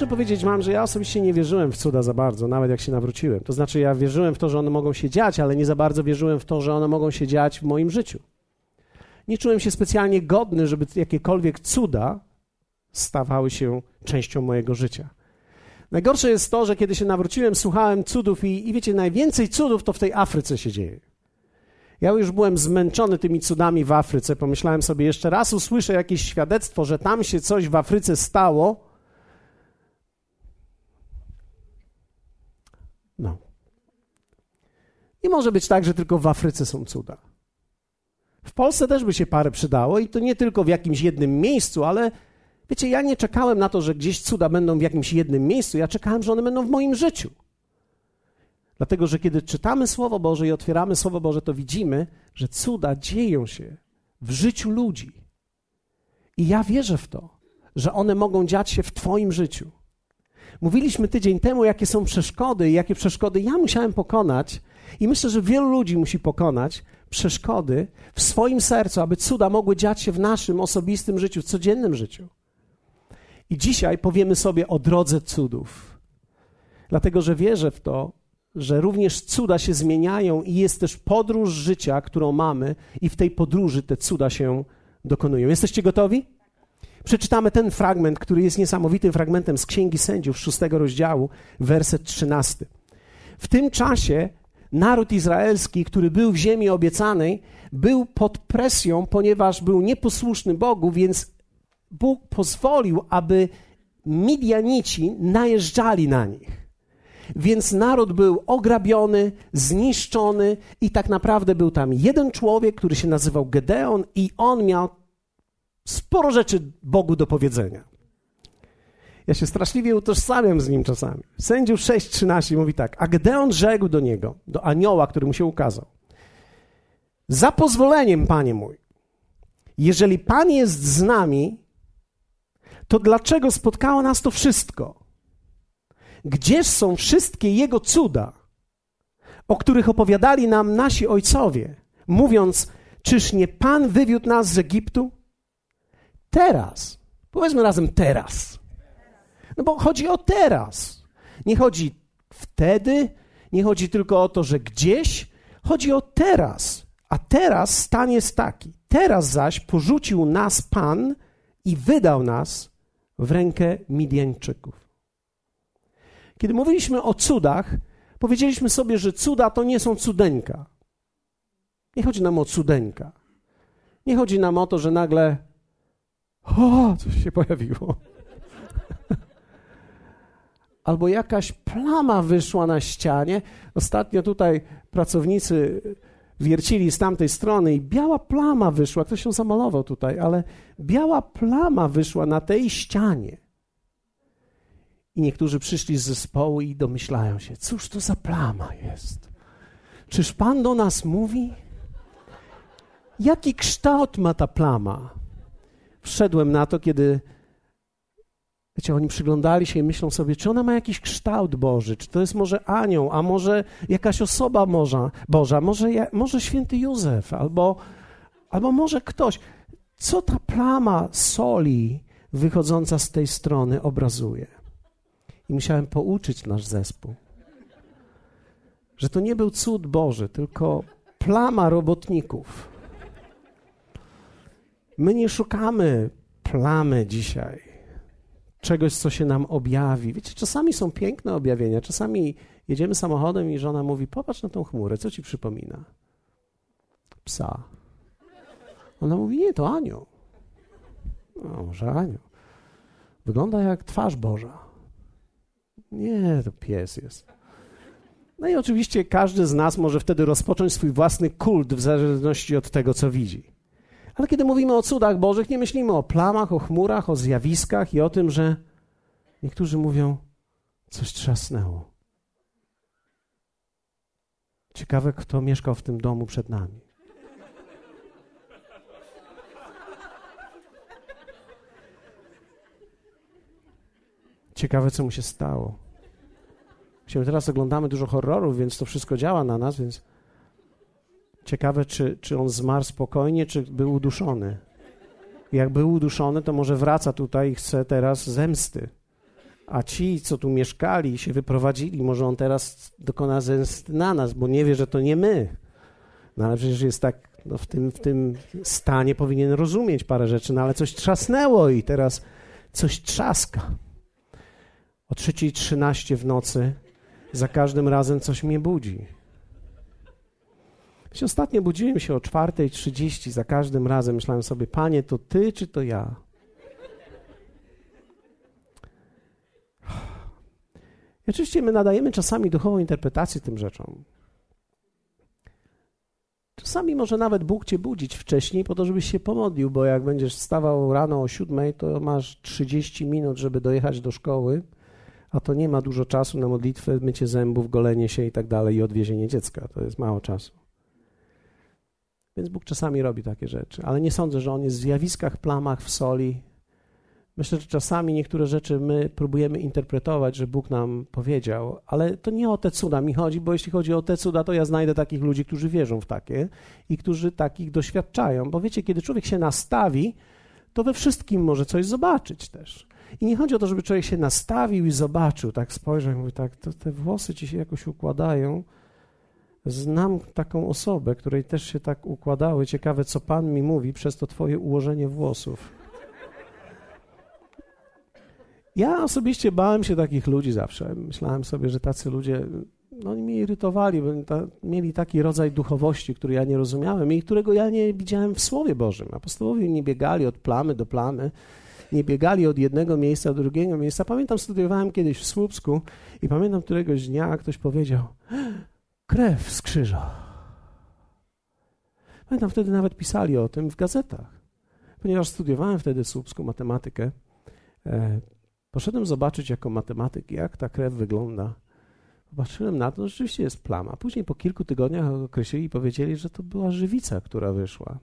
Muszę powiedzieć mam, że ja osobiście nie wierzyłem w cuda za bardzo, nawet jak się nawróciłem. To znaczy, ja wierzyłem w to, że one mogą się dziać, ale nie za bardzo wierzyłem w to, że one mogą się dziać w moim życiu. Nie czułem się specjalnie godny, żeby jakiekolwiek cuda stawały się częścią mojego życia. Najgorsze jest to, że kiedy się nawróciłem, słuchałem cudów i, i wiecie, najwięcej cudów to w tej Afryce się dzieje. Ja już byłem zmęczony tymi cudami w Afryce. Pomyślałem sobie, jeszcze raz usłyszę jakieś świadectwo, że tam się coś w Afryce stało. No. I może być tak, że tylko w Afryce są cuda. W Polsce też by się parę przydało i to nie tylko w jakimś jednym miejscu, ale wiecie, ja nie czekałem na to, że gdzieś cuda będą w jakimś jednym miejscu. Ja czekałem, że one będą w moim życiu. Dlatego, że kiedy czytamy Słowo Boże i otwieramy Słowo Boże, to widzimy, że cuda dzieją się w życiu ludzi. I ja wierzę w to, że one mogą dziać się w Twoim życiu. Mówiliśmy tydzień temu, jakie są przeszkody i jakie przeszkody ja musiałem pokonać, i myślę, że wielu ludzi musi pokonać przeszkody w swoim sercu, aby cuda mogły dziać się w naszym osobistym życiu, w codziennym życiu. I dzisiaj powiemy sobie o drodze cudów. Dlatego, że wierzę w to, że również cuda się zmieniają i jest też podróż życia, którą mamy, i w tej podróży te cuda się dokonują. Jesteście gotowi? Przeczytamy ten fragment, który jest niesamowitym fragmentem z Księgi Sędziów, szóstego rozdziału, werset trzynasty. W tym czasie naród izraelski, który był w ziemi obiecanej, był pod presją, ponieważ był nieposłuszny Bogu, więc Bóg pozwolił, aby Midianici najeżdżali na nich. Więc naród był ograbiony, zniszczony i tak naprawdę był tam jeden człowiek, który się nazywał Gedeon i on miał sporo rzeczy Bogu do powiedzenia. Ja się straszliwie utożsamiam z nim czasami. Sędziów 6:13 mówi tak: A Gedeon rzekł do niego, do anioła, który mu się ukazał: Za pozwoleniem, panie mój, jeżeli pan jest z nami, to dlaczego spotkało nas to wszystko? Gdzież są wszystkie Jego cuda, o których opowiadali nam nasi ojcowie, mówiąc, czyż nie Pan wywiódł nas z Egiptu? Teraz, powiedzmy razem teraz. No bo chodzi o teraz. Nie chodzi wtedy, nie chodzi tylko o to, że gdzieś, chodzi o teraz. A teraz stan jest taki. Teraz zaś porzucił nas Pan i wydał nas w rękę Midianczyków. Kiedy mówiliśmy o cudach, powiedzieliśmy sobie, że cuda to nie są cudeńka. Nie chodzi nam o cudeńka. Nie chodzi nam o to, że nagle o, coś się pojawiło. Albo jakaś plama wyszła na ścianie. Ostatnio tutaj pracownicy wiercili z tamtej strony i biała plama wyszła. Ktoś się zamalował tutaj, ale biała plama wyszła na tej ścianie. I niektórzy przyszli z zespołu i domyślają się, cóż to za plama jest? Czyż Pan do nas mówi? Jaki kształt ma ta plama? Wszedłem na to, kiedy Wiecie, oni przyglądali się i myślą sobie, czy ona ma jakiś kształt Boży, czy to jest może anioł, a może jakaś osoba Boża, Boża, może, może święty Józef, albo, albo może ktoś. Co ta plama soli wychodząca z tej strony obrazuje? I musiałem pouczyć nasz zespół, że to nie był cud Boży, tylko plama robotników. My nie szukamy plamy dzisiaj, czegoś, co się nam objawi. Wiecie, czasami są piękne objawienia, czasami jedziemy samochodem i żona mówi: Popatrz na tą chmurę, co ci przypomina? Psa. Ona mówi: Nie, to anioł. No, może anioł. Wygląda jak twarz Boża. Nie, to pies jest. No i oczywiście każdy z nas może wtedy rozpocząć swój własny kult w zależności od tego, co widzi. Ale kiedy mówimy o cudach Bożych, nie myślimy o plamach, o chmurach, o zjawiskach i o tym, że niektórzy mówią, coś trzasnęło. Ciekawe, kto mieszkał w tym domu przed nami. Ciekawe, co mu się stało. Teraz oglądamy dużo horrorów, więc to wszystko działa na nas, więc ciekawe, czy, czy on zmarł spokojnie, czy był uduszony. Jak był uduszony, to może wraca tutaj i chce teraz zemsty. a ci, co tu mieszkali, się wyprowadzili, może on teraz dokona zemsty na nas, bo nie wie, że to nie my. No ale przecież jest tak, no w, tym, w tym stanie powinien rozumieć parę rzeczy, no ale coś trzasnęło i teraz coś trzaska. O 3.13 w nocy za każdym razem coś mnie budzi. Jeśli ostatnio budziłem się o 4.30, za każdym razem myślałem sobie, panie, to ty czy to ja? I oczywiście my nadajemy czasami duchową interpretację tym rzeczom. Czasami może nawet Bóg cię budzić wcześniej po to, żebyś się pomodlił, bo jak będziesz wstawał rano o siódmej, to masz 30 minut, żeby dojechać do szkoły, a to nie ma dużo czasu na modlitwę, mycie zębów, golenie się i tak dalej i odwiezienie dziecka. To jest mało czasu. Więc Bóg czasami robi takie rzeczy, ale nie sądzę, że On jest w zjawiskach, plamach, w soli. Myślę, że czasami niektóre rzeczy my próbujemy interpretować, że Bóg nam powiedział, ale to nie o te cuda mi chodzi, bo jeśli chodzi o te cuda, to ja znajdę takich ludzi, którzy wierzą w takie i którzy takich doświadczają. Bo wiecie, kiedy człowiek się nastawi, to we wszystkim może coś zobaczyć też. I nie chodzi o to, żeby człowiek się nastawił i zobaczył, tak spojrzał i mówi, tak, to te włosy ci się jakoś układają, Znam taką osobę, której też się tak układały. Ciekawe, co Pan mi mówi przez to Twoje ułożenie włosów. Ja osobiście bałem się takich ludzi zawsze. Myślałem sobie, że tacy ludzie no, mnie irytowali, bo ta, mieli taki rodzaj duchowości, który ja nie rozumiałem i którego ja nie widziałem w Słowie Bożym. Apostołowie nie biegali od plamy do plamy, nie biegali od jednego miejsca do drugiego miejsca. Pamiętam, studiowałem kiedyś w Słupsku i pamiętam któregoś dnia ktoś powiedział krew z krzyża. Pamiętam, wtedy nawet pisali o tym w gazetach. Ponieważ studiowałem wtedy słupską matematykę, e, poszedłem zobaczyć jako matematyk, jak ta krew wygląda. Popatrzyłem na to, że rzeczywiście jest plama. Później po kilku tygodniach określili i powiedzieli, że to była żywica, która wyszła.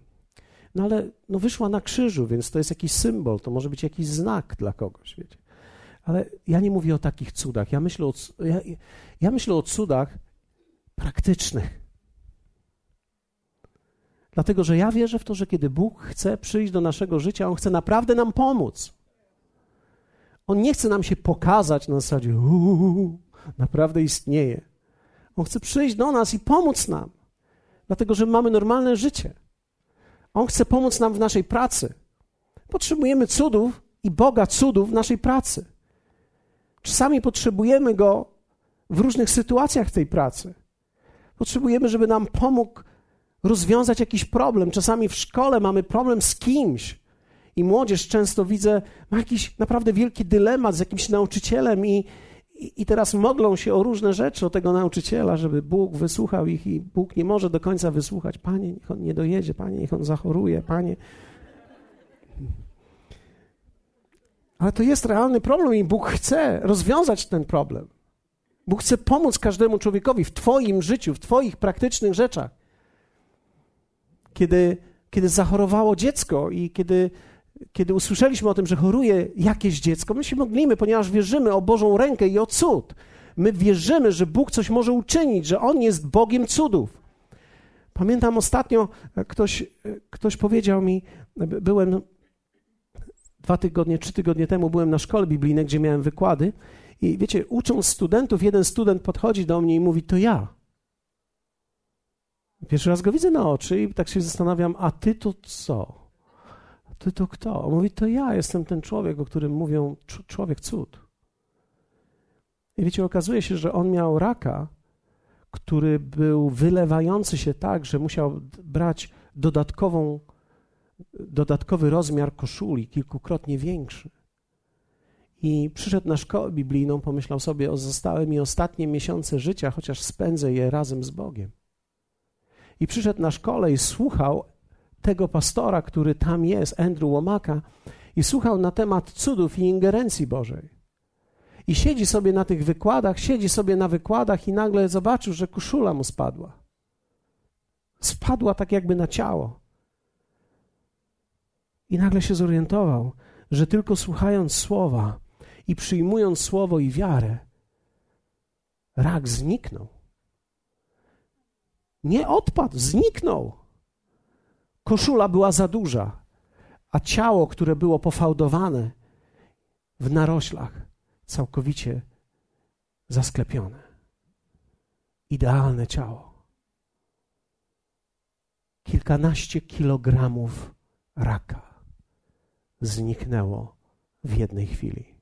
No ale no wyszła na krzyżu, więc to jest jakiś symbol, to może być jakiś znak dla kogoś, wiecie. Ale ja nie mówię o takich cudach. Ja myślę o, ja, ja myślę o cudach, praktycznych. Dlatego, że ja wierzę w to, że kiedy Bóg chce przyjść do naszego życia, On chce naprawdę nam pomóc. On nie chce nam się pokazać na zasadzie, uuu, naprawdę istnieje. On chce przyjść do nas i pomóc nam, dlatego że mamy normalne życie. On chce pomóc nam w naszej pracy. Potrzebujemy cudów i Boga cudów w naszej pracy. Czasami potrzebujemy Go w różnych sytuacjach tej pracy. Potrzebujemy, żeby nam pomógł rozwiązać jakiś problem. Czasami w szkole mamy problem z kimś. I młodzież często widzę, ma jakiś naprawdę wielki dylemat z jakimś nauczycielem i, i, i, teraz modlą się o różne rzeczy o tego nauczyciela, żeby Bóg wysłuchał ich i Bóg nie może do końca wysłuchać. Panie, niech on nie dojedzie, Panie, niech on zachoruje, Panie. Ale to jest realny problem i Bóg chce rozwiązać ten problem. Bóg chce pomóc każdemu człowiekowi w Twoim życiu, w Twoich praktycznych rzeczach. Kiedy, kiedy zachorowało dziecko i kiedy, kiedy usłyszeliśmy o tym, że choruje jakieś dziecko, my się modlimy, ponieważ wierzymy o Bożą rękę i o cud. My wierzymy, że Bóg coś może uczynić, że On jest Bogiem cudów. Pamiętam ostatnio, ktoś, ktoś powiedział mi, byłem dwa tygodnie, trzy tygodnie temu, byłem na szkole biblijnej, gdzie miałem wykłady i wiecie, ucząc studentów, jeden student podchodzi do mnie i mówi: To ja. Pierwszy raz go widzę na oczy i tak się zastanawiam: A ty to co? A ty to kto? On mówi: To ja jestem ten człowiek, o którym mówią człowiek cud. I wiecie, okazuje się, że on miał raka, który był wylewający się tak, że musiał brać dodatkową, dodatkowy rozmiar koszuli, kilkukrotnie większy. I przyszedł na szkołę biblijną, pomyślał sobie, o zostały mi ostatnie miesiące życia, chociaż spędzę je razem z Bogiem. I przyszedł na szkołę i słuchał tego pastora, który tam jest, Andrew Łomaka, i słuchał na temat cudów i ingerencji Bożej. I siedzi sobie na tych wykładach, siedzi sobie na wykładach i nagle zobaczył, że koszula mu spadła. Spadła tak jakby na ciało. I nagle się zorientował, że tylko słuchając słowa, i przyjmując słowo i wiarę, rak zniknął. Nie odpadł, zniknął. Koszula była za duża, a ciało, które było pofałdowane w naroślach, całkowicie zasklepione. Idealne ciało. Kilkanaście kilogramów raka zniknęło w jednej chwili.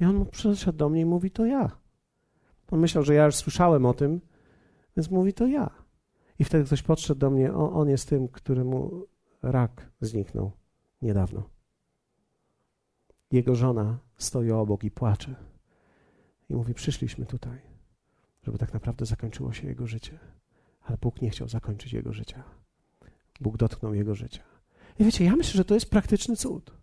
I on przyszedł do mnie i mówi: To ja. On myślał, że ja już słyszałem o tym, więc mówi: To ja. I wtedy ktoś podszedł do mnie: o, On jest tym, któremu rak zniknął niedawno. Jego żona stoi obok i płacze. I mówi: Przyszliśmy tutaj, żeby tak naprawdę zakończyło się jego życie. Ale Bóg nie chciał zakończyć jego życia. Bóg dotknął jego życia. I wiecie, ja myślę, że to jest praktyczny cud.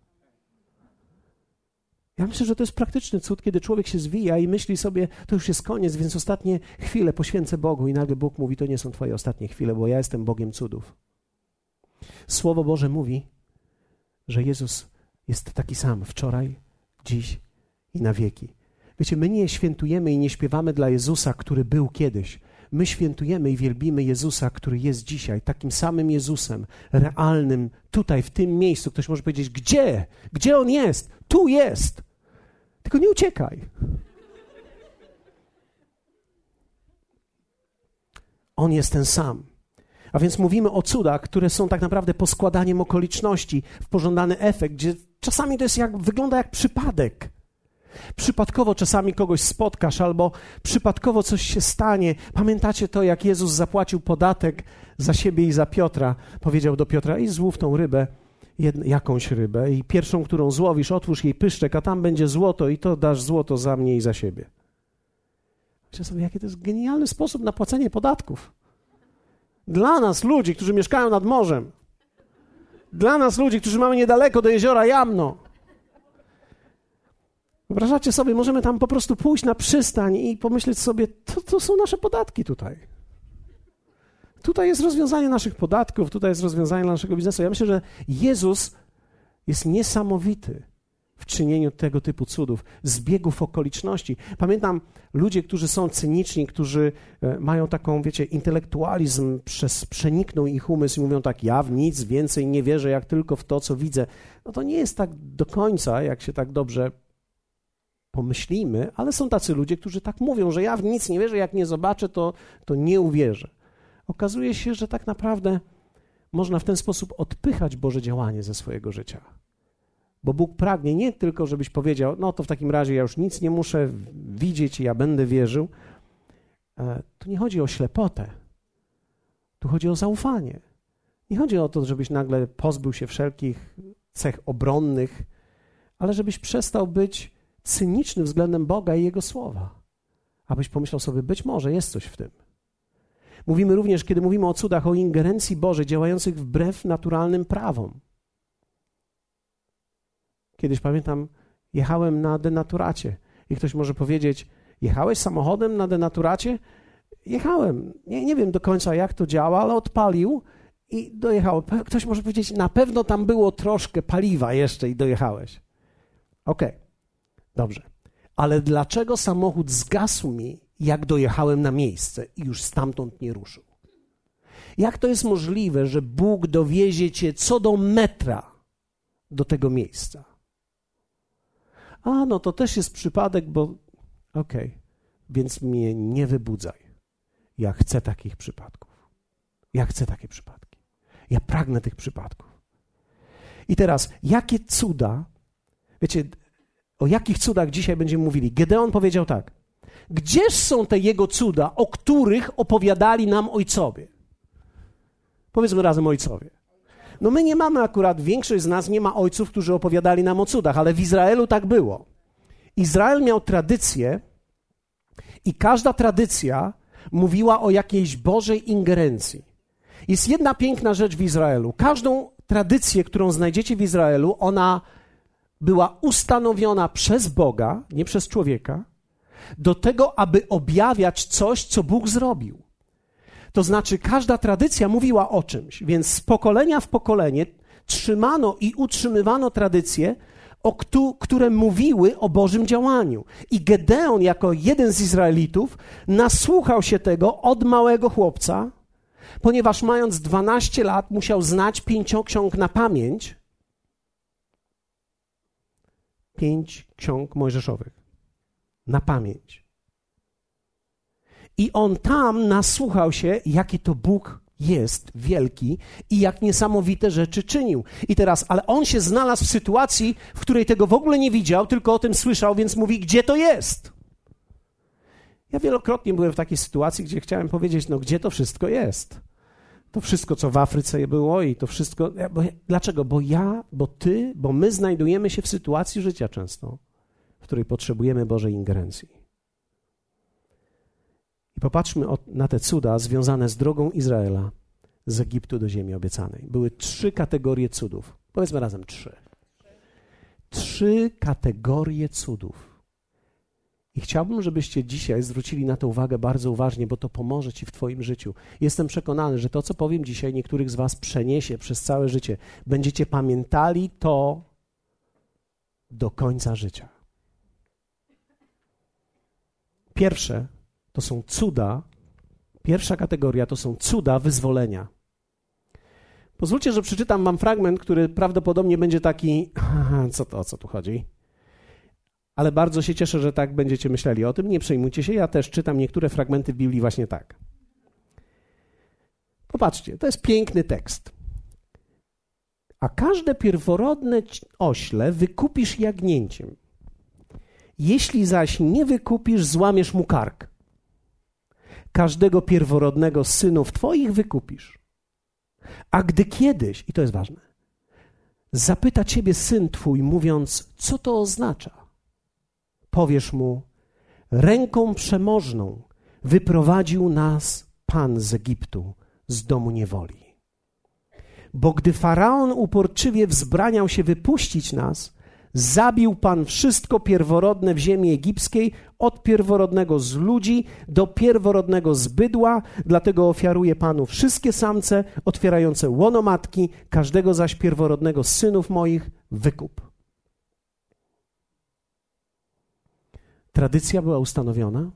Ja myślę, że to jest praktyczny cud, kiedy człowiek się zwija i myśli sobie, to już jest koniec, więc ostatnie chwile poświęcę Bogu. I nagle Bóg mówi, to nie są Twoje ostatnie chwile, bo ja jestem Bogiem cudów. Słowo Boże mówi, że Jezus jest taki sam wczoraj, dziś i na wieki. Wiecie, my nie świętujemy i nie śpiewamy dla Jezusa, który był kiedyś. My świętujemy i wielbimy Jezusa, który jest dzisiaj, takim samym Jezusem, realnym, tutaj, w tym miejscu. Ktoś może powiedzieć, gdzie? Gdzie On jest? Tu jest. Tylko nie uciekaj. On jest ten sam. A więc mówimy o cudach, które są tak naprawdę poskładaniem okoliczności w pożądany efekt, gdzie czasami to jest jak, wygląda jak przypadek. Przypadkowo czasami kogoś spotkasz, albo przypadkowo coś się stanie. Pamiętacie to, jak Jezus zapłacił podatek za siebie i za Piotra? Powiedział do Piotra: i złów tą rybę, jakąś rybę, i pierwszą, którą złowisz, otwórz jej pyszczek, a tam będzie złoto, i to dasz złoto za mnie i za siebie. Myślę sobie, jaki to jest genialny sposób na płacenie podatków. Dla nas, ludzi, którzy mieszkają nad morzem, dla nas, ludzi, którzy mamy niedaleko do jeziora Jamno, Wyobrażacie sobie, możemy tam po prostu pójść na przystań i pomyśleć sobie, to, to są nasze podatki tutaj. Tutaj jest rozwiązanie naszych podatków, tutaj jest rozwiązanie naszego biznesu. Ja myślę, że Jezus jest niesamowity w czynieniu tego typu cudów, zbiegów okoliczności. Pamiętam ludzie, którzy są cyniczni, którzy e, mają taką, wiecie, intelektualizm przez, przeniknął ich umysł i mówią tak, ja w nic więcej nie wierzę, jak tylko w to, co widzę. No to nie jest tak do końca, jak się tak dobrze pomyślimy, ale są tacy ludzie, którzy tak mówią, że ja w nic nie wierzę, jak nie zobaczę, to, to nie uwierzę. Okazuje się, że tak naprawdę można w ten sposób odpychać Boże działanie ze swojego życia. Bo Bóg pragnie nie tylko, żebyś powiedział, no to w takim razie ja już nic nie muszę widzieć i ja będę wierzył. E, tu nie chodzi o ślepotę. Tu chodzi o zaufanie. Nie chodzi o to, żebyś nagle pozbył się wszelkich cech obronnych, ale żebyś przestał być cyniczny względem Boga i Jego słowa. Abyś pomyślał sobie, być może jest coś w tym. Mówimy również, kiedy mówimy o cudach, o ingerencji Bożej działających wbrew naturalnym prawom. Kiedyś pamiętam, jechałem na denaturacie i ktoś może powiedzieć: Jechałeś samochodem na denaturacie? Jechałem. Nie, nie wiem do końca, jak to działa, ale odpalił i dojechałem. Ktoś może powiedzieć: Na pewno tam było troszkę paliwa jeszcze i dojechałeś. Okej. Okay. Dobrze. Ale dlaczego samochód zgasł mi, jak dojechałem na miejsce i już stamtąd nie ruszył? Jak to jest możliwe, że Bóg dowiezie cię co do metra do tego miejsca? A, no to też jest przypadek, bo okej, okay. więc mnie nie wybudzaj. Ja chcę takich przypadków. Ja chcę takie przypadki. Ja pragnę tych przypadków. I teraz, jakie cuda, wiecie, o jakich cudach dzisiaj będziemy mówili? Gedeon powiedział tak: Gdzież są te jego cuda, o których opowiadali nam ojcowie? Powiedzmy razem ojcowie. No my nie mamy akurat, większość z nas nie ma ojców, którzy opowiadali nam o cudach, ale w Izraelu tak było. Izrael miał tradycję i każda tradycja mówiła o jakiejś Bożej ingerencji. Jest jedna piękna rzecz w Izraelu. Każdą tradycję, którą znajdziecie w Izraelu, ona była ustanowiona przez Boga, nie przez człowieka, do tego, aby objawiać coś, co Bóg zrobił. To znaczy, każda tradycja mówiła o czymś, więc z pokolenia w pokolenie trzymano i utrzymywano tradycje, które mówiły o Bożym działaniu. I Gedeon, jako jeden z Izraelitów, nasłuchał się tego od małego chłopca, ponieważ mając 12 lat musiał znać pięcioksiąg na pamięć pięć ksiąg mojżeszowych na pamięć. I on tam nasłuchał się, jaki to Bóg jest wielki i jak niesamowite rzeczy czynił. I teraz, ale on się znalazł w sytuacji, w której tego w ogóle nie widział, tylko o tym słyszał, więc mówi, gdzie to jest? Ja wielokrotnie byłem w takiej sytuacji, gdzie chciałem powiedzieć, no gdzie to wszystko jest? To wszystko, co w Afryce było i to wszystko. Bo, dlaczego? Bo ja, bo ty, bo my znajdujemy się w sytuacji życia często, w której potrzebujemy Bożej ingerencji. I popatrzmy na te cuda związane z drogą Izraela z Egiptu do ziemi obiecanej. Były trzy kategorie cudów. Powiedzmy razem trzy. Trzy kategorie cudów. I chciałbym, żebyście dzisiaj zwrócili na to uwagę bardzo uważnie, bo to pomoże Ci w Twoim życiu. Jestem przekonany, że to, co powiem dzisiaj, niektórych z Was przeniesie przez całe życie. Będziecie pamiętali to do końca życia. Pierwsze to są cuda. Pierwsza kategoria to są cuda wyzwolenia. Pozwólcie, że przeczytam wam fragment, który prawdopodobnie będzie taki, co to, o co tu chodzi? Ale bardzo się cieszę, że tak będziecie myśleli o tym. Nie przejmujcie się, ja też czytam niektóre fragmenty w Biblii właśnie tak. Popatrzcie, to jest piękny tekst. A każde pierworodne ośle wykupisz jagnięciem. Jeśli zaś nie wykupisz, złamiesz mu kark każdego pierworodnego synów Twoich wykupisz. A gdy kiedyś, i to jest ważne, zapyta Ciebie syn Twój, mówiąc, co to oznacza, powiesz mu, ręką przemożną wyprowadził nas Pan z Egiptu, z domu niewoli. Bo gdy faraon uporczywie wzbraniał się wypuścić nas, Zabił Pan wszystko pierworodne w ziemi egipskiej, od pierworodnego z ludzi do pierworodnego z bydła, dlatego ofiaruje Panu wszystkie samce otwierające łono matki, każdego zaś pierworodnego z synów moich wykup. Tradycja była ustanowiona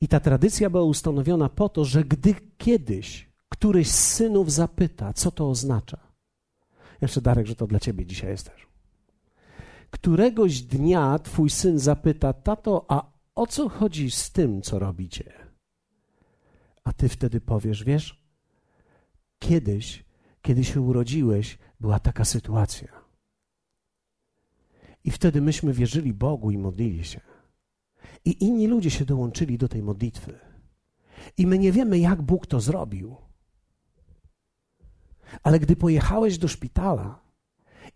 i ta tradycja była ustanowiona po to, że gdy kiedyś któryś z synów zapyta, co to oznacza, jeszcze Darek, że to dla ciebie dzisiaj jest też któregoś dnia twój syn zapyta: Tato, a o co chodzi z tym, co robicie? A ty wtedy powiesz: Wiesz, kiedyś, kiedy się urodziłeś, była taka sytuacja. I wtedy myśmy wierzyli Bogu i modlili się. I inni ludzie się dołączyli do tej modlitwy. I my nie wiemy, jak Bóg to zrobił. Ale gdy pojechałeś do szpitala,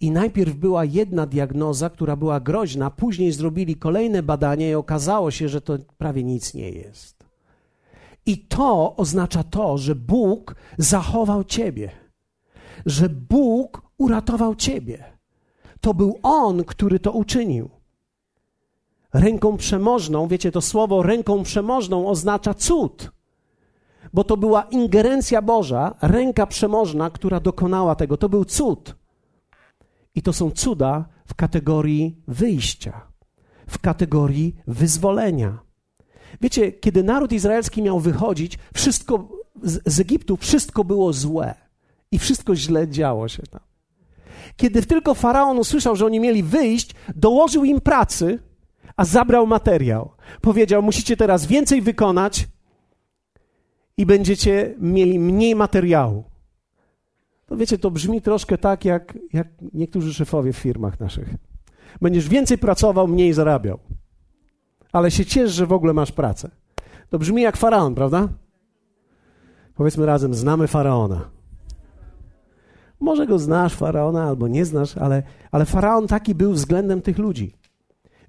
i najpierw była jedna diagnoza, która była groźna, później zrobili kolejne badania i okazało się, że to prawie nic nie jest. I to oznacza to, że Bóg zachował ciebie, że Bóg uratował ciebie. To był On, który to uczynił. Ręką przemożną, wiecie, to słowo ręką przemożną oznacza cud, bo to była ingerencja Boża, ręka przemożna, która dokonała tego. To był cud. I to są cuda w kategorii wyjścia, w kategorii wyzwolenia. Wiecie, kiedy naród izraelski miał wychodzić, wszystko z, z Egiptu, wszystko było złe i wszystko źle działo się tam. Kiedy tylko faraon usłyszał, że oni mieli wyjść, dołożył im pracy, a zabrał materiał. Powiedział: Musicie teraz więcej wykonać i będziecie mieli mniej materiału. To wiecie, to brzmi troszkę tak, jak, jak niektórzy szefowie w firmach naszych. Będziesz więcej pracował, mniej zarabiał. Ale się ciesz, że w ogóle masz pracę. To brzmi jak faraon, prawda? Powiedzmy razem, znamy faraona. Może go znasz, faraona, albo nie znasz, ale, ale faraon taki był względem tych ludzi.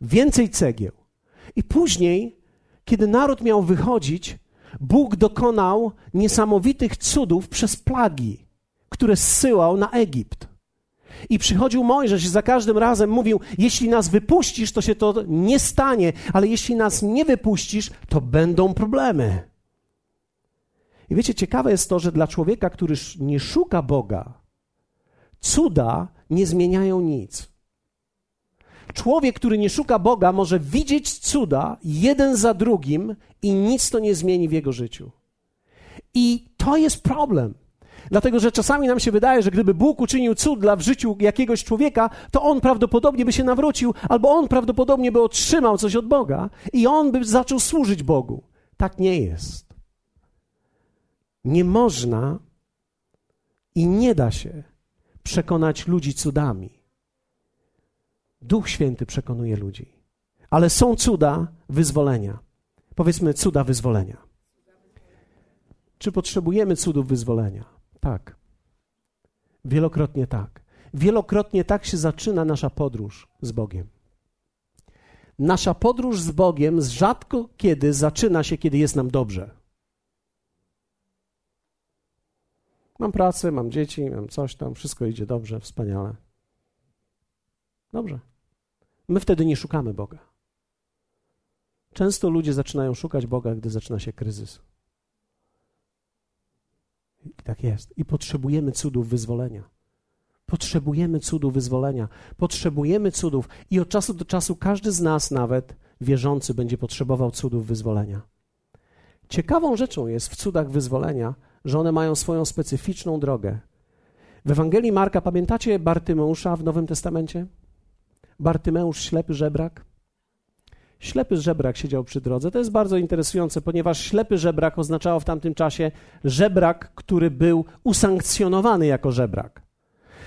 Więcej cegieł. I później, kiedy naród miał wychodzić, Bóg dokonał niesamowitych cudów przez plagi które zsyłał na Egipt. I przychodził Mojżesz i za każdym razem mówił: Jeśli nas wypuścisz, to się to nie stanie, ale jeśli nas nie wypuścisz, to będą problemy. I wiecie, ciekawe jest to, że dla człowieka, który nie szuka Boga, cuda nie zmieniają nic. Człowiek, który nie szuka Boga, może widzieć cuda jeden za drugim i nic to nie zmieni w jego życiu. I to jest problem. Dlatego, że czasami nam się wydaje, że gdyby Bóg uczynił cud dla w życiu jakiegoś człowieka, to on prawdopodobnie by się nawrócił, albo on prawdopodobnie by otrzymał coś od Boga i on by zaczął służyć Bogu. Tak nie jest. Nie można i nie da się przekonać ludzi cudami. Duch Święty przekonuje ludzi. Ale są cuda wyzwolenia. Powiedzmy cuda wyzwolenia. Czy potrzebujemy cudów wyzwolenia? Tak. Wielokrotnie tak. Wielokrotnie tak się zaczyna nasza podróż z Bogiem. Nasza podróż z Bogiem rzadko kiedy zaczyna się, kiedy jest nam dobrze. Mam pracę, mam dzieci, mam coś tam, wszystko idzie dobrze, wspaniale. Dobrze. My wtedy nie szukamy Boga. Często ludzie zaczynają szukać Boga, gdy zaczyna się kryzys. Tak jest. I potrzebujemy cudów wyzwolenia. Potrzebujemy cudów wyzwolenia. Potrzebujemy cudów. I od czasu do czasu każdy z nas, nawet wierzący, będzie potrzebował cudów wyzwolenia. Ciekawą rzeczą jest w cudach wyzwolenia, że one mają swoją specyficzną drogę. W Ewangelii Marka pamiętacie Bartymeusza w Nowym Testamencie? Bartymeusz, ślepy żebrak? Ślepy żebrak siedział przy drodze. To jest bardzo interesujące, ponieważ ślepy żebrak oznaczało w tamtym czasie żebrak, który był usankcjonowany jako żebrak.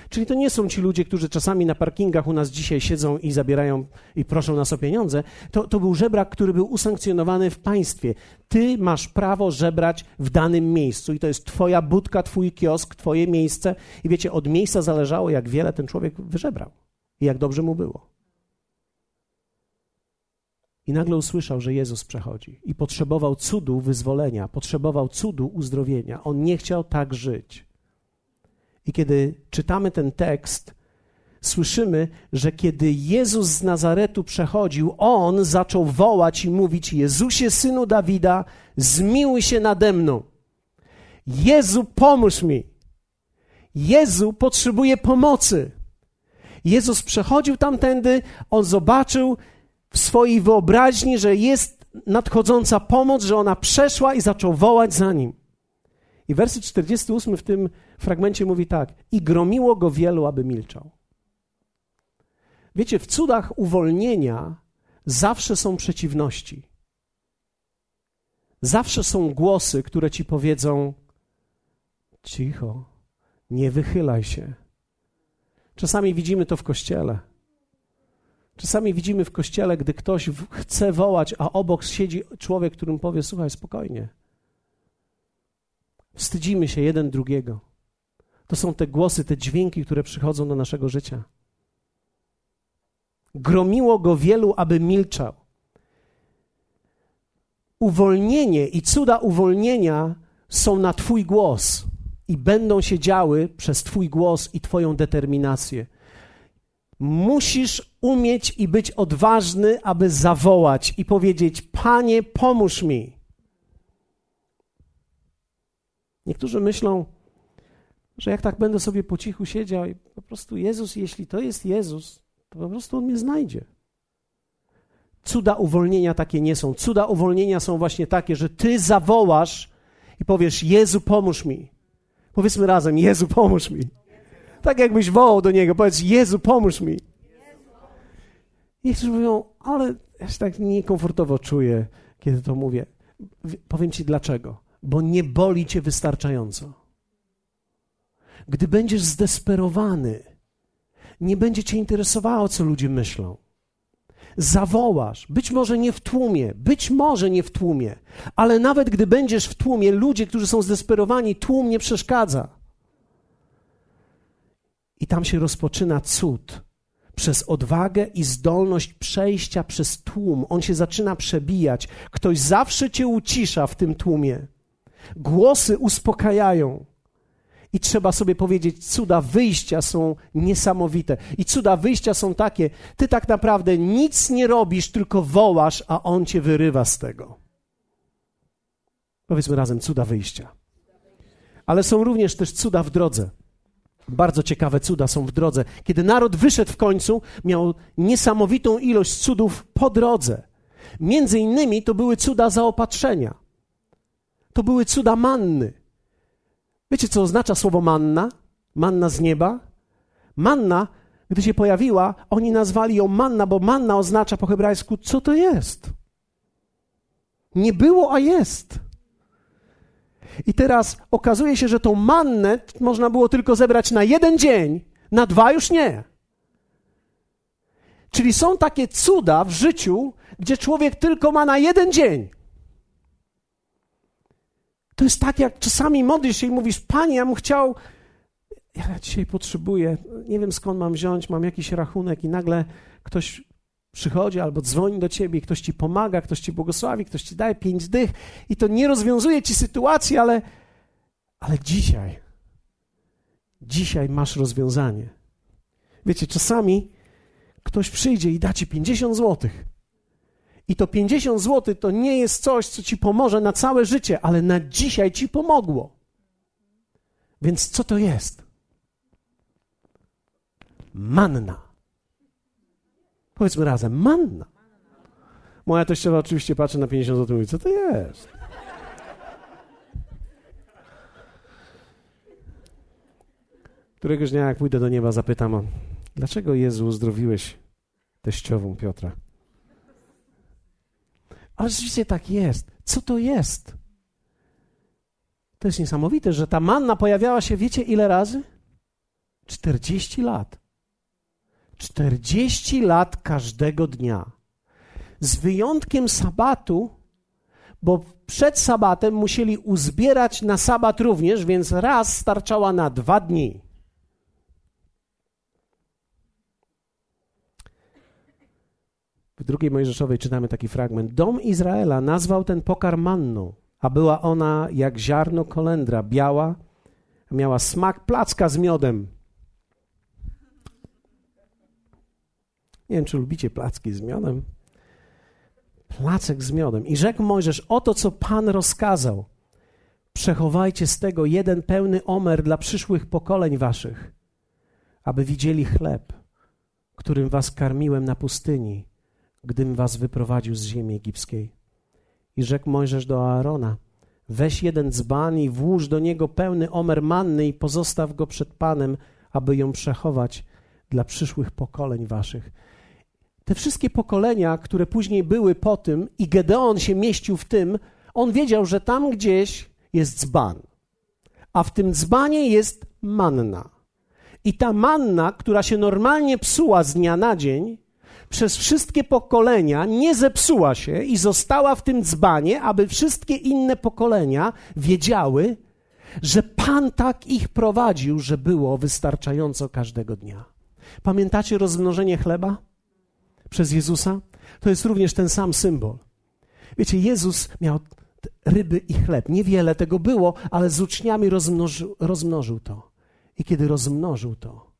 Czyli to nie są ci ludzie, którzy czasami na parkingach u nas dzisiaj siedzą i zabierają i proszą nas o pieniądze. To, to był żebrak, który był usankcjonowany w państwie. Ty masz prawo żebrać w danym miejscu i to jest twoja budka, twój kiosk, twoje miejsce. I wiecie, od miejsca zależało, jak wiele ten człowiek wyżebrał i jak dobrze mu było. I nagle usłyszał, że Jezus przechodzi i potrzebował cudu wyzwolenia, potrzebował cudu uzdrowienia. On nie chciał tak żyć. I kiedy czytamy ten tekst, słyszymy, że kiedy Jezus z Nazaretu przechodził, on zaczął wołać i mówić: Jezusie, synu Dawida, zmiłuj się nade mną. Jezu, pomóż mi. Jezu potrzebuje pomocy. Jezus przechodził tamtędy, on zobaczył w swojej wyobraźni, że jest nadchodząca pomoc, że ona przeszła i zaczął wołać za nim. I werset 48 w tym fragmencie mówi tak: I gromiło go wielu, aby milczał. Wiecie, w cudach uwolnienia zawsze są przeciwności. Zawsze są głosy, które ci powiedzą: cicho, nie wychylaj się. Czasami widzimy to w kościele. Czasami widzimy w kościele, gdy ktoś chce wołać, a obok siedzi człowiek, którym powie: Słuchaj, spokojnie. Wstydzimy się jeden drugiego. To są te głosy, te dźwięki, które przychodzą do naszego życia. Gromiło go wielu, aby milczał. Uwolnienie i cuda uwolnienia są na Twój głos i będą się działy przez Twój głos i Twoją determinację. Musisz umieć i być odważny, aby zawołać i powiedzieć: Panie, pomóż mi. Niektórzy myślą, że jak tak będę sobie po cichu siedział i po prostu Jezus, jeśli to jest Jezus, to po prostu On mnie znajdzie. Cuda uwolnienia takie nie są. Cuda uwolnienia są właśnie takie, że Ty zawołasz i powiesz: Jezu, pomóż mi. Powiedzmy razem: Jezu, pomóż mi. Tak jakbyś wołał do Niego, powiedz: Jezu, pomóż mi. Niektórzy mówią: Ale ja się tak niekomfortowo czuję, kiedy to mówię. Powiem Ci dlaczego. Bo nie boli Cię wystarczająco. Gdy będziesz zdesperowany, nie będzie Cię interesowało, co ludzie myślą. Zawołasz, być może nie w tłumie, być może nie w tłumie, ale nawet gdy będziesz w tłumie, ludzie, którzy są zdesperowani, tłum nie przeszkadza. I tam się rozpoczyna cud. Przez odwagę i zdolność przejścia przez tłum, on się zaczyna przebijać. Ktoś zawsze cię ucisza w tym tłumie. Głosy uspokajają. I trzeba sobie powiedzieć, cuda wyjścia są niesamowite. I cuda wyjścia są takie, ty tak naprawdę nic nie robisz, tylko wołasz, a on cię wyrywa z tego. Powiedzmy razem, cuda wyjścia. Ale są również też cuda w drodze. Bardzo ciekawe cuda są w drodze. Kiedy naród wyszedł w końcu, miał niesamowitą ilość cudów po drodze. Między innymi to były cuda zaopatrzenia. To były cuda manny. Wiecie, co oznacza słowo manna? Manna z nieba? Manna, gdy się pojawiła, oni nazwali ją manna, bo manna oznacza po hebrajsku, co to jest. Nie było, a jest. I teraz okazuje się, że tą mannę można było tylko zebrać na jeden dzień, na dwa już nie. Czyli są takie cuda w życiu, gdzie człowiek tylko ma na jeden dzień. To jest tak, jak czasami modlisz się i mówisz, Panie, ja bym chciał, ja dzisiaj potrzebuję, nie wiem skąd mam wziąć, mam jakiś rachunek i nagle ktoś przychodzi albo dzwoni do ciebie, ktoś ci pomaga, ktoś ci błogosławi, ktoś ci daje pięć dych i to nie rozwiązuje ci sytuacji, ale, ale dzisiaj, dzisiaj masz rozwiązanie. Wiecie, czasami ktoś przyjdzie i da ci 50 złotych. I to 50 złotych to nie jest coś, co ci pomoże na całe życie, ale na dzisiaj ci pomogło. Więc co to jest? Manna. Powiedzmy razem, manna. Moja teściowa oczywiście patrzy na 50 zł i mówi, co to jest? Któregoś dnia, jak pójdę do nieba, zapytam dlaczego Jezu uzdrowiłeś teściową Piotra? Ale rzeczywiście tak jest. Co to jest? To jest niesamowite, że ta manna pojawiała się, wiecie ile razy? 40 lat. 40 lat każdego dnia. Z wyjątkiem sabatu, bo przed sabatem musieli uzbierać na sabat również, więc raz starczała na dwa dni. W drugiej Mojżeszowej czytamy taki fragment. Dom Izraela nazwał ten pokarm manną, a była ona jak ziarno kolendra, biała, miała smak placka z miodem. Nie wiem, czy lubicie placki z miodem. Placek z miodem. I rzekł Mojżesz, oto co Pan rozkazał. Przechowajcie z tego jeden pełny omer dla przyszłych pokoleń waszych, aby widzieli chleb, którym was karmiłem na pustyni, gdym was wyprowadził z ziemi egipskiej. I rzekł Mojżesz do Aarona, weź jeden dzban i włóż do niego pełny omer manny i pozostaw go przed Panem, aby ją przechować dla przyszłych pokoleń waszych. Te wszystkie pokolenia, które później były po tym, i Gedeon się mieścił w tym, on wiedział, że tam gdzieś jest dzban, a w tym dzbanie jest manna. I ta manna, która się normalnie psuła z dnia na dzień, przez wszystkie pokolenia nie zepsuła się i została w tym dzbanie, aby wszystkie inne pokolenia wiedziały, że Pan tak ich prowadził, że było wystarczająco każdego dnia. Pamiętacie rozmnożenie chleba? Przez Jezusa, to jest również ten sam symbol. Wiecie, Jezus miał ryby i chleb. Niewiele tego było, ale z uczniami rozmnożył, rozmnożył to. I kiedy rozmnożył to,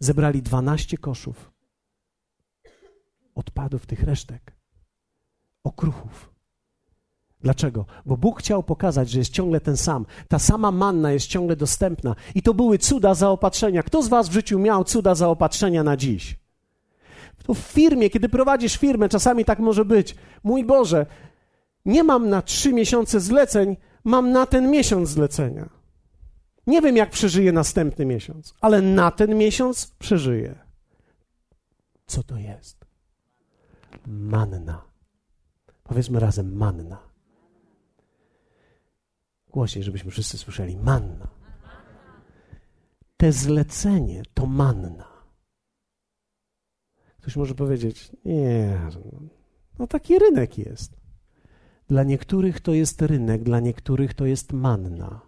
zebrali dwanaście koszów odpadów tych resztek, okruchów. Dlaczego? Bo Bóg chciał pokazać, że jest ciągle ten sam. Ta sama manna jest ciągle dostępna. I to były cuda zaopatrzenia. Kto z Was w życiu miał cuda zaopatrzenia na dziś? To w firmie, kiedy prowadzisz firmę, czasami tak może być. Mój Boże, nie mam na trzy miesiące zleceń, mam na ten miesiąc zlecenia. Nie wiem, jak przeżyję następny miesiąc, ale na ten miesiąc przeżyję. Co to jest? Manna. Powiedzmy razem manna. Głośniej, żebyśmy wszyscy słyszeli. Manna. Te zlecenie to manna. Ktoś może powiedzieć, nie, no taki rynek jest. Dla niektórych to jest rynek, dla niektórych to jest manna.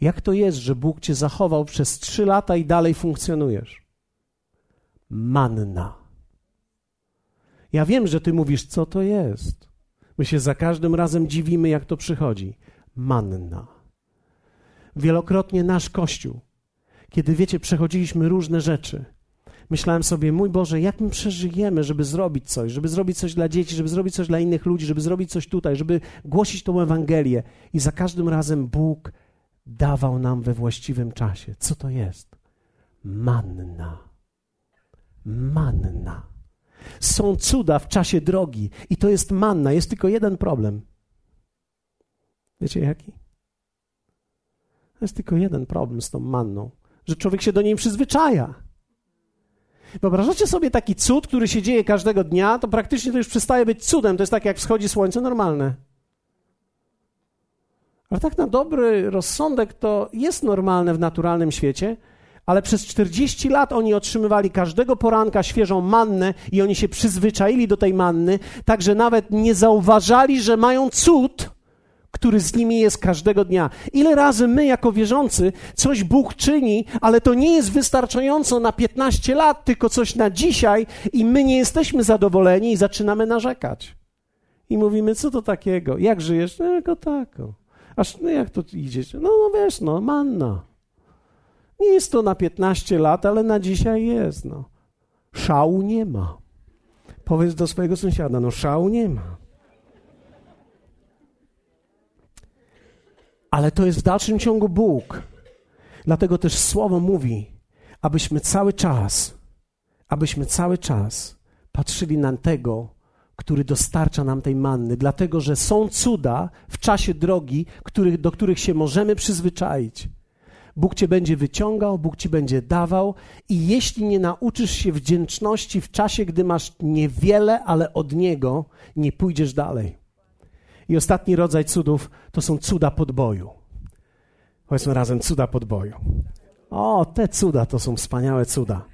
Jak to jest, że Bóg cię zachował przez trzy lata i dalej funkcjonujesz? Manna. Ja wiem, że ty mówisz, co to jest. My się za każdym razem dziwimy, jak to przychodzi. Manna. Wielokrotnie nasz Kościół, kiedy wiecie, przechodziliśmy różne rzeczy, myślałem sobie, mój Boże, jak my przeżyjemy, żeby zrobić coś, żeby zrobić coś dla dzieci, żeby zrobić coś dla innych ludzi, żeby zrobić coś tutaj, żeby głosić tą Ewangelię. I za każdym razem Bóg dawał nam we właściwym czasie. Co to jest? Manna. Manna. Są cuda w czasie drogi i to jest manna. Jest tylko jeden problem. Wiecie jaki? Jest tylko jeden problem z tą manną, że człowiek się do niej przyzwyczaja. Wyobrażacie sobie taki cud, który się dzieje każdego dnia, to praktycznie to już przestaje być cudem. To jest tak, jak wschodzi słońce normalne. Ale tak na dobry rozsądek to jest normalne w naturalnym świecie, ale przez 40 lat oni otrzymywali każdego poranka świeżą mannę i oni się przyzwyczaili do tej manny, tak że nawet nie zauważali, że mają cud, który z nimi jest każdego dnia. Ile razy my, jako wierzący, coś Bóg czyni, ale to nie jest wystarczająco na 15 lat, tylko coś na dzisiaj, i my nie jesteśmy zadowoleni i zaczynamy narzekać. I mówimy, co to takiego? Jak żyjesz? No, jako tako. Aż, no jak to idzie? No, no wiesz, no, manna. Nie jest to na 15 lat, ale na dzisiaj jest, no. Szału nie ma. Powiedz do swojego sąsiada, no szału nie ma. Ale to jest w dalszym ciągu Bóg. Dlatego też Słowo mówi, abyśmy cały czas, abyśmy cały czas patrzyli na tego, który dostarcza nam tej manny, dlatego że są cuda w czasie drogi, których, do których się możemy przyzwyczaić. Bóg cię będzie wyciągał, Bóg ci będzie dawał, i jeśli nie nauczysz się wdzięczności w czasie, gdy masz niewiele, ale od Niego, nie pójdziesz dalej. I ostatni rodzaj cudów to są cuda podboju. Powiedzmy razem, cuda podboju. O, te cuda to są wspaniałe cuda.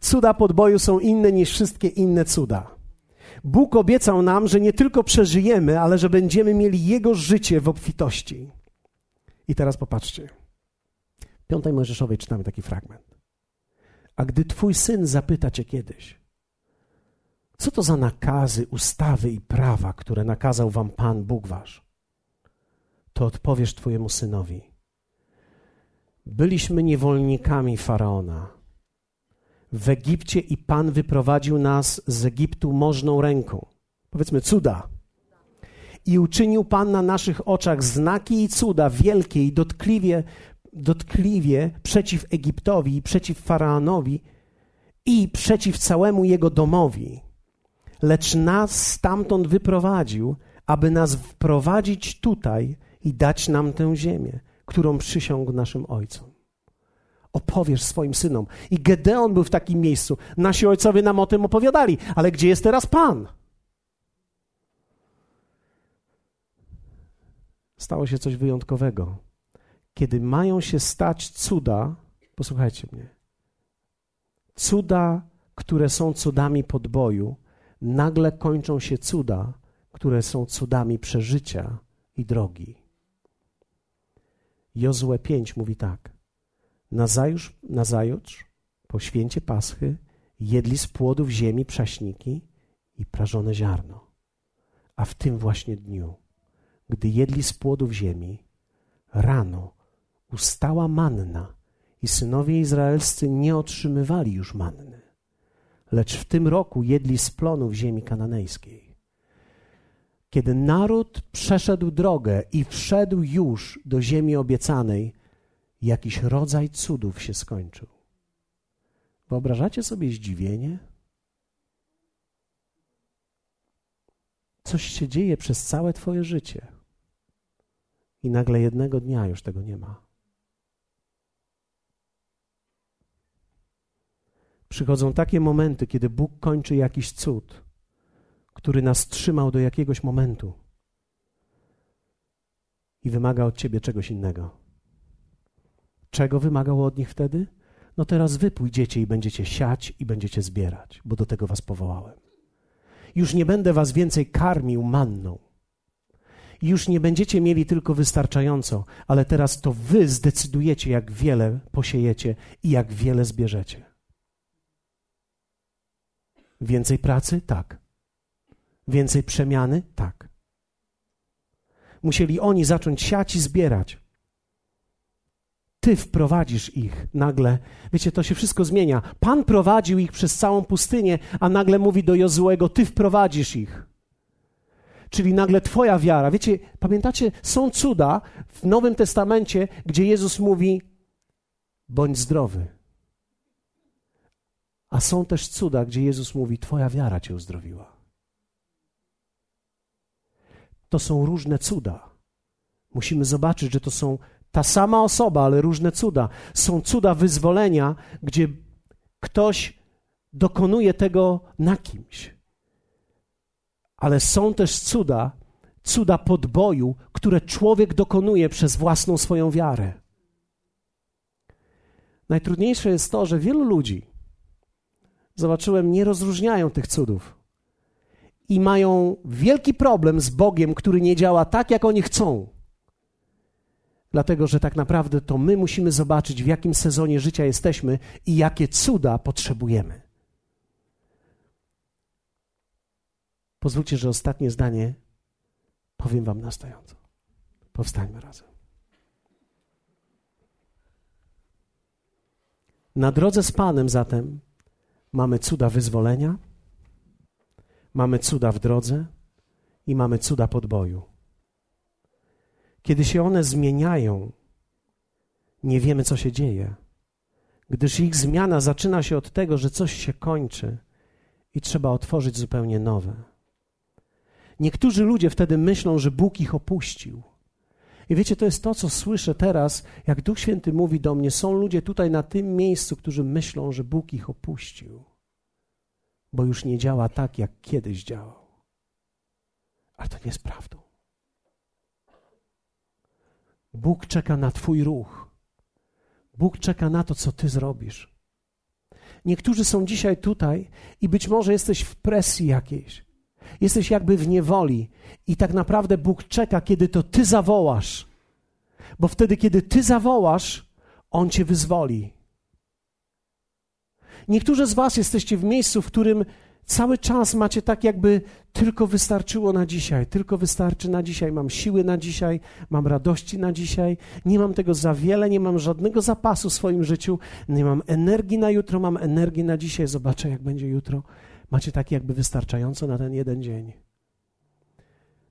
Cuda podboju są inne niż wszystkie inne cuda. Bóg obiecał nam, że nie tylko przeżyjemy, ale że będziemy mieli Jego życie w obfitości. I teraz popatrzcie. W piątej Mojżeszowej czytamy taki fragment. A gdy Twój syn zapyta Cię kiedyś, co to za nakazy, ustawy i prawa, które nakazał wam Pan Bóg wasz? To odpowiesz twojemu synowi. Byliśmy niewolnikami faraona. W Egipcie i Pan wyprowadził nas z Egiptu możną ręką. Powiedzmy cuda. I uczynił Pan na naszych oczach znaki i cuda wielkie i dotkliwie, dotkliwie przeciw Egiptowi i przeciw faraonowi i przeciw całemu jego domowi lecz nas stamtąd wyprowadził, aby nas wprowadzić tutaj i dać nam tę ziemię, którą przysiągł naszym ojcom. Opowiesz swoim synom. I Gedeon był w takim miejscu. Nasi ojcowie nam o tym opowiadali, ale gdzie jest teraz Pan? Stało się coś wyjątkowego. Kiedy mają się stać cuda, posłuchajcie mnie, cuda, które są cudami podboju, nagle kończą się cuda, które są cudami przeżycia i drogi. Jozue 5 mówi tak. Nazajutrz, nazajutrz, po święcie Paschy, jedli z płodów ziemi prześniki i prażone ziarno. A w tym właśnie dniu, gdy jedli z płodów ziemi, rano ustała manna i synowie izraelscy nie otrzymywali już manny lecz w tym roku jedli z plonów ziemi kananejskiej. Kiedy naród przeszedł drogę i wszedł już do ziemi obiecanej, jakiś rodzaj cudów się skończył. Wyobrażacie sobie zdziwienie? Coś się dzieje przez całe Twoje życie, i nagle jednego dnia już tego nie ma. Przychodzą takie momenty, kiedy Bóg kończy jakiś cud, który nas trzymał do jakiegoś momentu i wymaga od ciebie czegoś innego. Czego wymagało od nich wtedy? No teraz wy pójdziecie i będziecie siać i będziecie zbierać, bo do tego was powołałem. Już nie będę was więcej karmił manną. Już nie będziecie mieli tylko wystarczająco, ale teraz to wy zdecydujecie, jak wiele posiejecie i jak wiele zbierzecie. Więcej pracy? Tak. Więcej przemiany? Tak. Musieli oni zacząć siać i zbierać. Ty wprowadzisz ich nagle. Wiecie, to się wszystko zmienia. Pan prowadził ich przez całą pustynię, a nagle mówi do Jozuego: Ty wprowadzisz ich. Czyli nagle Twoja wiara. Wiecie, pamiętacie, są cuda w Nowym Testamencie, gdzie Jezus mówi: Bądź zdrowy. A są też cuda, gdzie Jezus mówi: Twoja wiara cię uzdrowiła. To są różne cuda. Musimy zobaczyć, że to są Ta sama osoba, ale różne cuda. Są cuda wyzwolenia, gdzie ktoś dokonuje tego na kimś. Ale są też cuda, cuda podboju, które człowiek dokonuje przez własną swoją wiarę. Najtrudniejsze jest to, że wielu ludzi, zobaczyłem, nie rozróżniają tych cudów i mają wielki problem z Bogiem, który nie działa tak, jak oni chcą. Dlatego, że tak naprawdę to my musimy zobaczyć, w jakim sezonie życia jesteśmy i jakie cuda potrzebujemy. Pozwólcie, że ostatnie zdanie powiem Wam następująco. Powstańmy razem. Na drodze z Panem zatem mamy cuda wyzwolenia, mamy cuda w drodze i mamy cuda podboju. Kiedy się one zmieniają, nie wiemy, co się dzieje, gdyż ich zmiana zaczyna się od tego, że coś się kończy i trzeba otworzyć zupełnie nowe. Niektórzy ludzie wtedy myślą, że Bóg ich opuścił. I wiecie, to jest to, co słyszę teraz, jak Duch Święty mówi do mnie. Są ludzie tutaj na tym miejscu, którzy myślą, że Bóg ich opuścił, bo już nie działa tak, jak kiedyś działał. Ale to nie jest prawdą. Bóg czeka na Twój ruch. Bóg czeka na to, co Ty zrobisz. Niektórzy są dzisiaj tutaj i być może jesteś w presji jakiejś. Jesteś jakby w niewoli i tak naprawdę Bóg czeka, kiedy to Ty zawołasz. Bo wtedy, kiedy Ty zawołasz, On Cię wyzwoli. Niektórzy z Was jesteście w miejscu, w którym cały czas macie tak, jakby tylko wystarczyło na dzisiaj, tylko wystarczy na dzisiaj. Mam siły na dzisiaj, mam radości na dzisiaj, nie mam tego za wiele, nie mam żadnego zapasu w swoim życiu, nie mam energii na jutro, mam energii na dzisiaj. Zobaczę, jak będzie jutro. Macie tak, jakby wystarczająco na ten jeden dzień.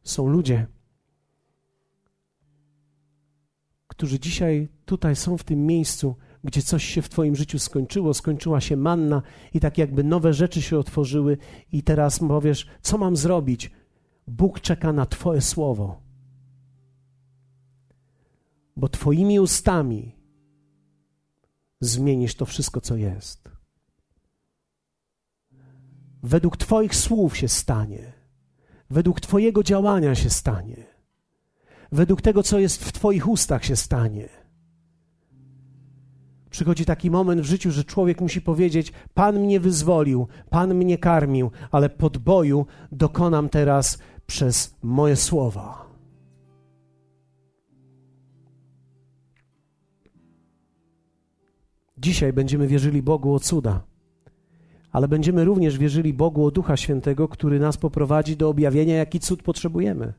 Są ludzie, którzy dzisiaj tutaj są w tym miejscu gdzie coś się w Twoim życiu skończyło, skończyła się manna i tak jakby nowe rzeczy się otworzyły, i teraz powiesz, co mam zrobić? Bóg czeka na Twoje słowo. Bo Twoimi ustami zmienisz to wszystko, co jest. Według Twoich słów się stanie, według Twojego działania się stanie, według tego, co jest w Twoich ustach się stanie. Przychodzi taki moment w życiu, że człowiek musi powiedzieć: Pan mnie wyzwolił, Pan mnie karmił, ale podboju dokonam teraz przez moje słowa. Dzisiaj będziemy wierzyli Bogu o cuda, ale będziemy również wierzyli Bogu o Ducha Świętego, który nas poprowadzi do objawienia, jaki cud potrzebujemy.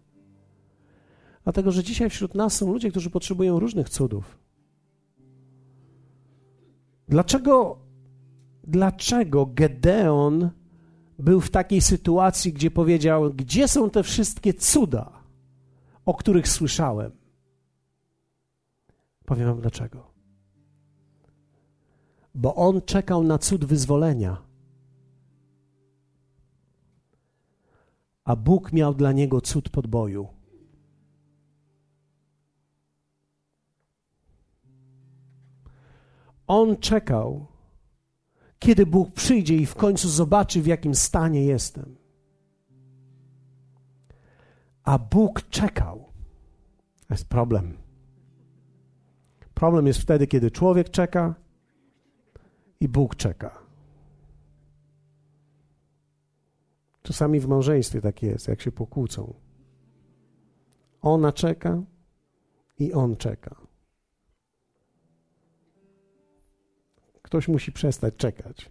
Dlatego, że dzisiaj wśród nas są ludzie, którzy potrzebują różnych cudów. Dlaczego, dlaczego Gedeon był w takiej sytuacji, gdzie powiedział: Gdzie są te wszystkie cuda, o których słyszałem? Powiem Wam dlaczego. Bo on czekał na cud wyzwolenia, a Bóg miał dla niego cud podboju. On czekał, kiedy Bóg przyjdzie i w końcu zobaczy, w jakim stanie jestem. A Bóg czekał. To jest problem. Problem jest wtedy, kiedy człowiek czeka i Bóg czeka. Czasami w małżeństwie tak jest, jak się pokłócą. Ona czeka i on czeka. Ktoś musi przestać czekać.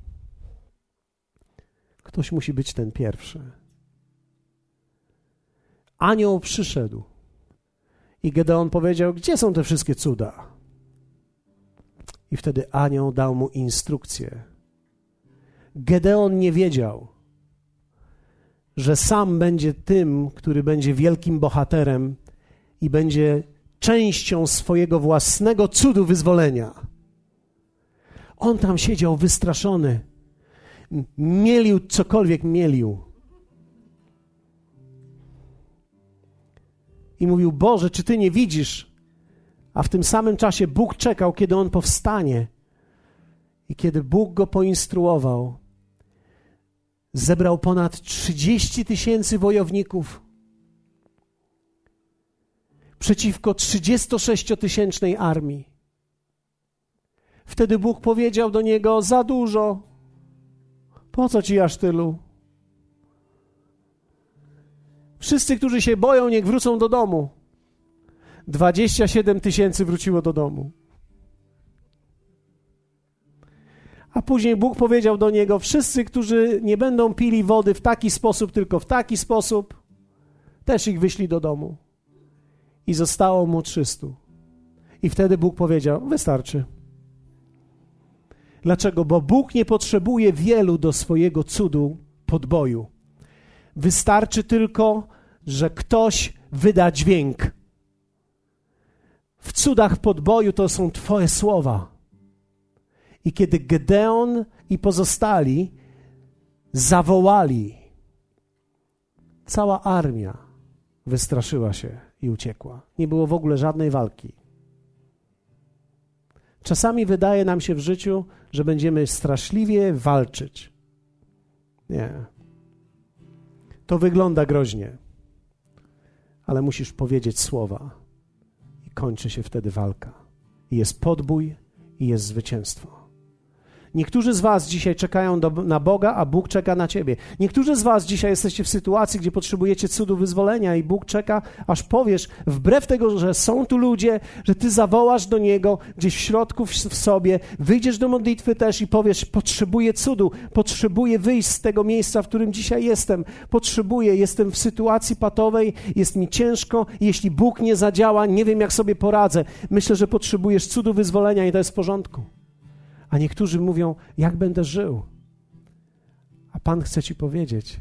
Ktoś musi być ten pierwszy. Anioł przyszedł i Gedeon powiedział: Gdzie są te wszystkie cuda? I wtedy anioł dał mu instrukcję. Gedeon nie wiedział, że sam będzie tym, który będzie wielkim bohaterem i będzie częścią swojego własnego cudu wyzwolenia. On tam siedział wystraszony. Mielił cokolwiek mielił. I mówił: Boże, czy ty nie widzisz? A w tym samym czasie Bóg czekał, kiedy on powstanie. I kiedy Bóg go poinstruował, zebrał ponad 30 tysięcy wojowników przeciwko 36-tysięcznej armii. Wtedy Bóg powiedział do niego: Za dużo. Po co ci aż tylu? Wszyscy, którzy się boją, niech wrócą do domu. 27 tysięcy wróciło do domu. A później Bóg powiedział do niego: Wszyscy, którzy nie będą pili wody w taki sposób, tylko w taki sposób, też ich wyślij do domu. I zostało mu 300. I wtedy Bóg powiedział: Wystarczy. Dlaczego? Bo Bóg nie potrzebuje wielu do swojego cudu podboju. Wystarczy tylko, że ktoś wyda dźwięk. W cudach podboju to są Twoje słowa. I kiedy Gedeon i pozostali zawołali, cała armia wystraszyła się i uciekła. Nie było w ogóle żadnej walki. Czasami wydaje nam się w życiu, że będziemy straszliwie walczyć. Nie. To wygląda groźnie, ale musisz powiedzieć słowa i kończy się wtedy walka. I jest podbój i jest zwycięstwo. Niektórzy z Was dzisiaj czekają do, na Boga, a Bóg czeka na Ciebie. Niektórzy z Was dzisiaj jesteście w sytuacji, gdzie potrzebujecie cudu wyzwolenia, i Bóg czeka, aż powiesz, wbrew tego, że są tu ludzie, że Ty zawołasz do Niego gdzieś w środku w, w sobie, wyjdziesz do modlitwy też i powiesz: Potrzebuję cudu, potrzebuję wyjść z tego miejsca, w którym dzisiaj jestem. Potrzebuję, jestem w sytuacji patowej, jest mi ciężko. Jeśli Bóg nie zadziała, nie wiem, jak sobie poradzę. Myślę, że potrzebujesz cudu wyzwolenia, i to jest w porządku. A niektórzy mówią, jak będę żył. A Pan chce ci powiedzieć,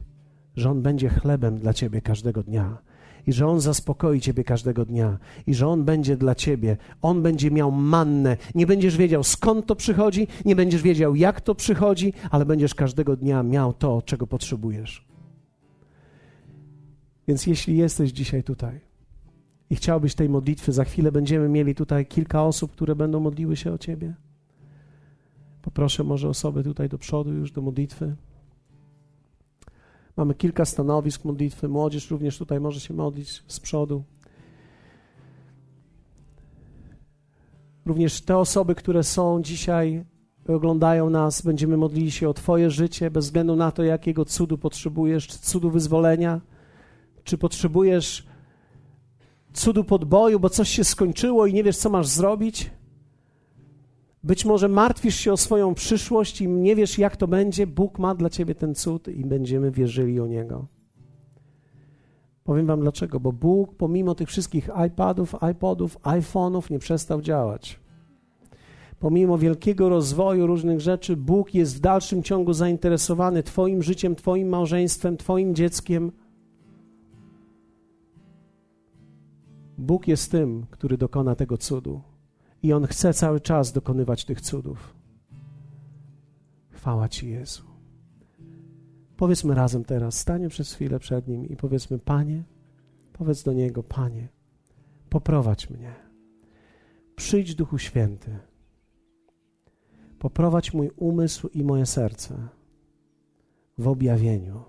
że On będzie chlebem dla ciebie każdego dnia i że On zaspokoi ciebie każdego dnia i że On będzie dla ciebie. On będzie miał mannę. Nie będziesz wiedział skąd to przychodzi, nie będziesz wiedział jak to przychodzi, ale będziesz każdego dnia miał to, czego potrzebujesz. Więc jeśli jesteś dzisiaj tutaj i chciałbyś tej modlitwy, za chwilę będziemy mieli tutaj kilka osób, które będą modliły się o ciebie. Poproszę może osoby tutaj do przodu już do modlitwy. Mamy kilka stanowisk modlitwy. Młodzież również tutaj może się modlić z przodu. Również te osoby, które są dzisiaj, oglądają nas, będziemy modlili się o Twoje życie, bez względu na to, jakiego cudu potrzebujesz, czy cudu wyzwolenia, czy potrzebujesz cudu podboju, bo coś się skończyło i nie wiesz, co masz zrobić. Być może martwisz się o swoją przyszłość i nie wiesz, jak to będzie. Bóg ma dla ciebie ten cud i będziemy wierzyli o niego. Powiem wam dlaczego, bo Bóg pomimo tych wszystkich iPadów, iPodów, iPhone'ów nie przestał działać. Pomimo wielkiego rozwoju różnych rzeczy, Bóg jest w dalszym ciągu zainteresowany Twoim życiem, Twoim małżeństwem, Twoim dzieckiem. Bóg jest tym, który dokona tego cudu. I On chce cały czas dokonywać tych cudów. Chwała Ci, Jezu. Powiedzmy razem teraz, stanie przez chwilę przed Nim i powiedzmy, Panie, powiedz do Niego, Panie, poprowadź mnie. Przyjdź, Duchu Święty. Poprowadź mój umysł i moje serce w objawieniu,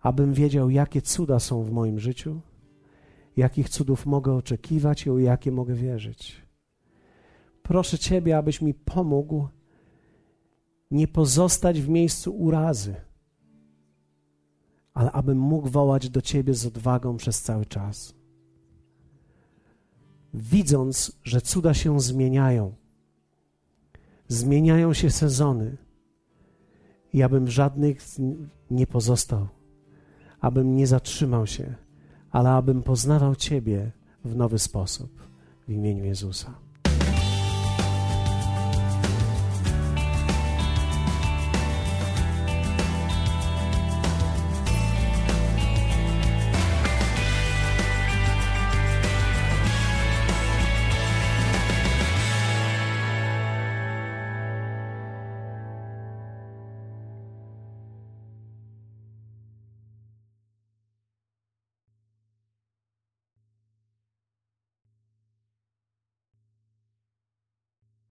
abym wiedział, jakie cuda są w moim życiu, jakich cudów mogę oczekiwać i o jakie mogę wierzyć. Proszę Ciebie, abyś mi pomógł nie pozostać w miejscu urazy, ale abym mógł wołać do Ciebie z odwagą przez cały czas. Widząc, że cuda się zmieniają, zmieniają się sezony, i abym żadnych nie pozostał, abym nie zatrzymał się, ale abym poznawał Ciebie w nowy sposób w imieniu Jezusa.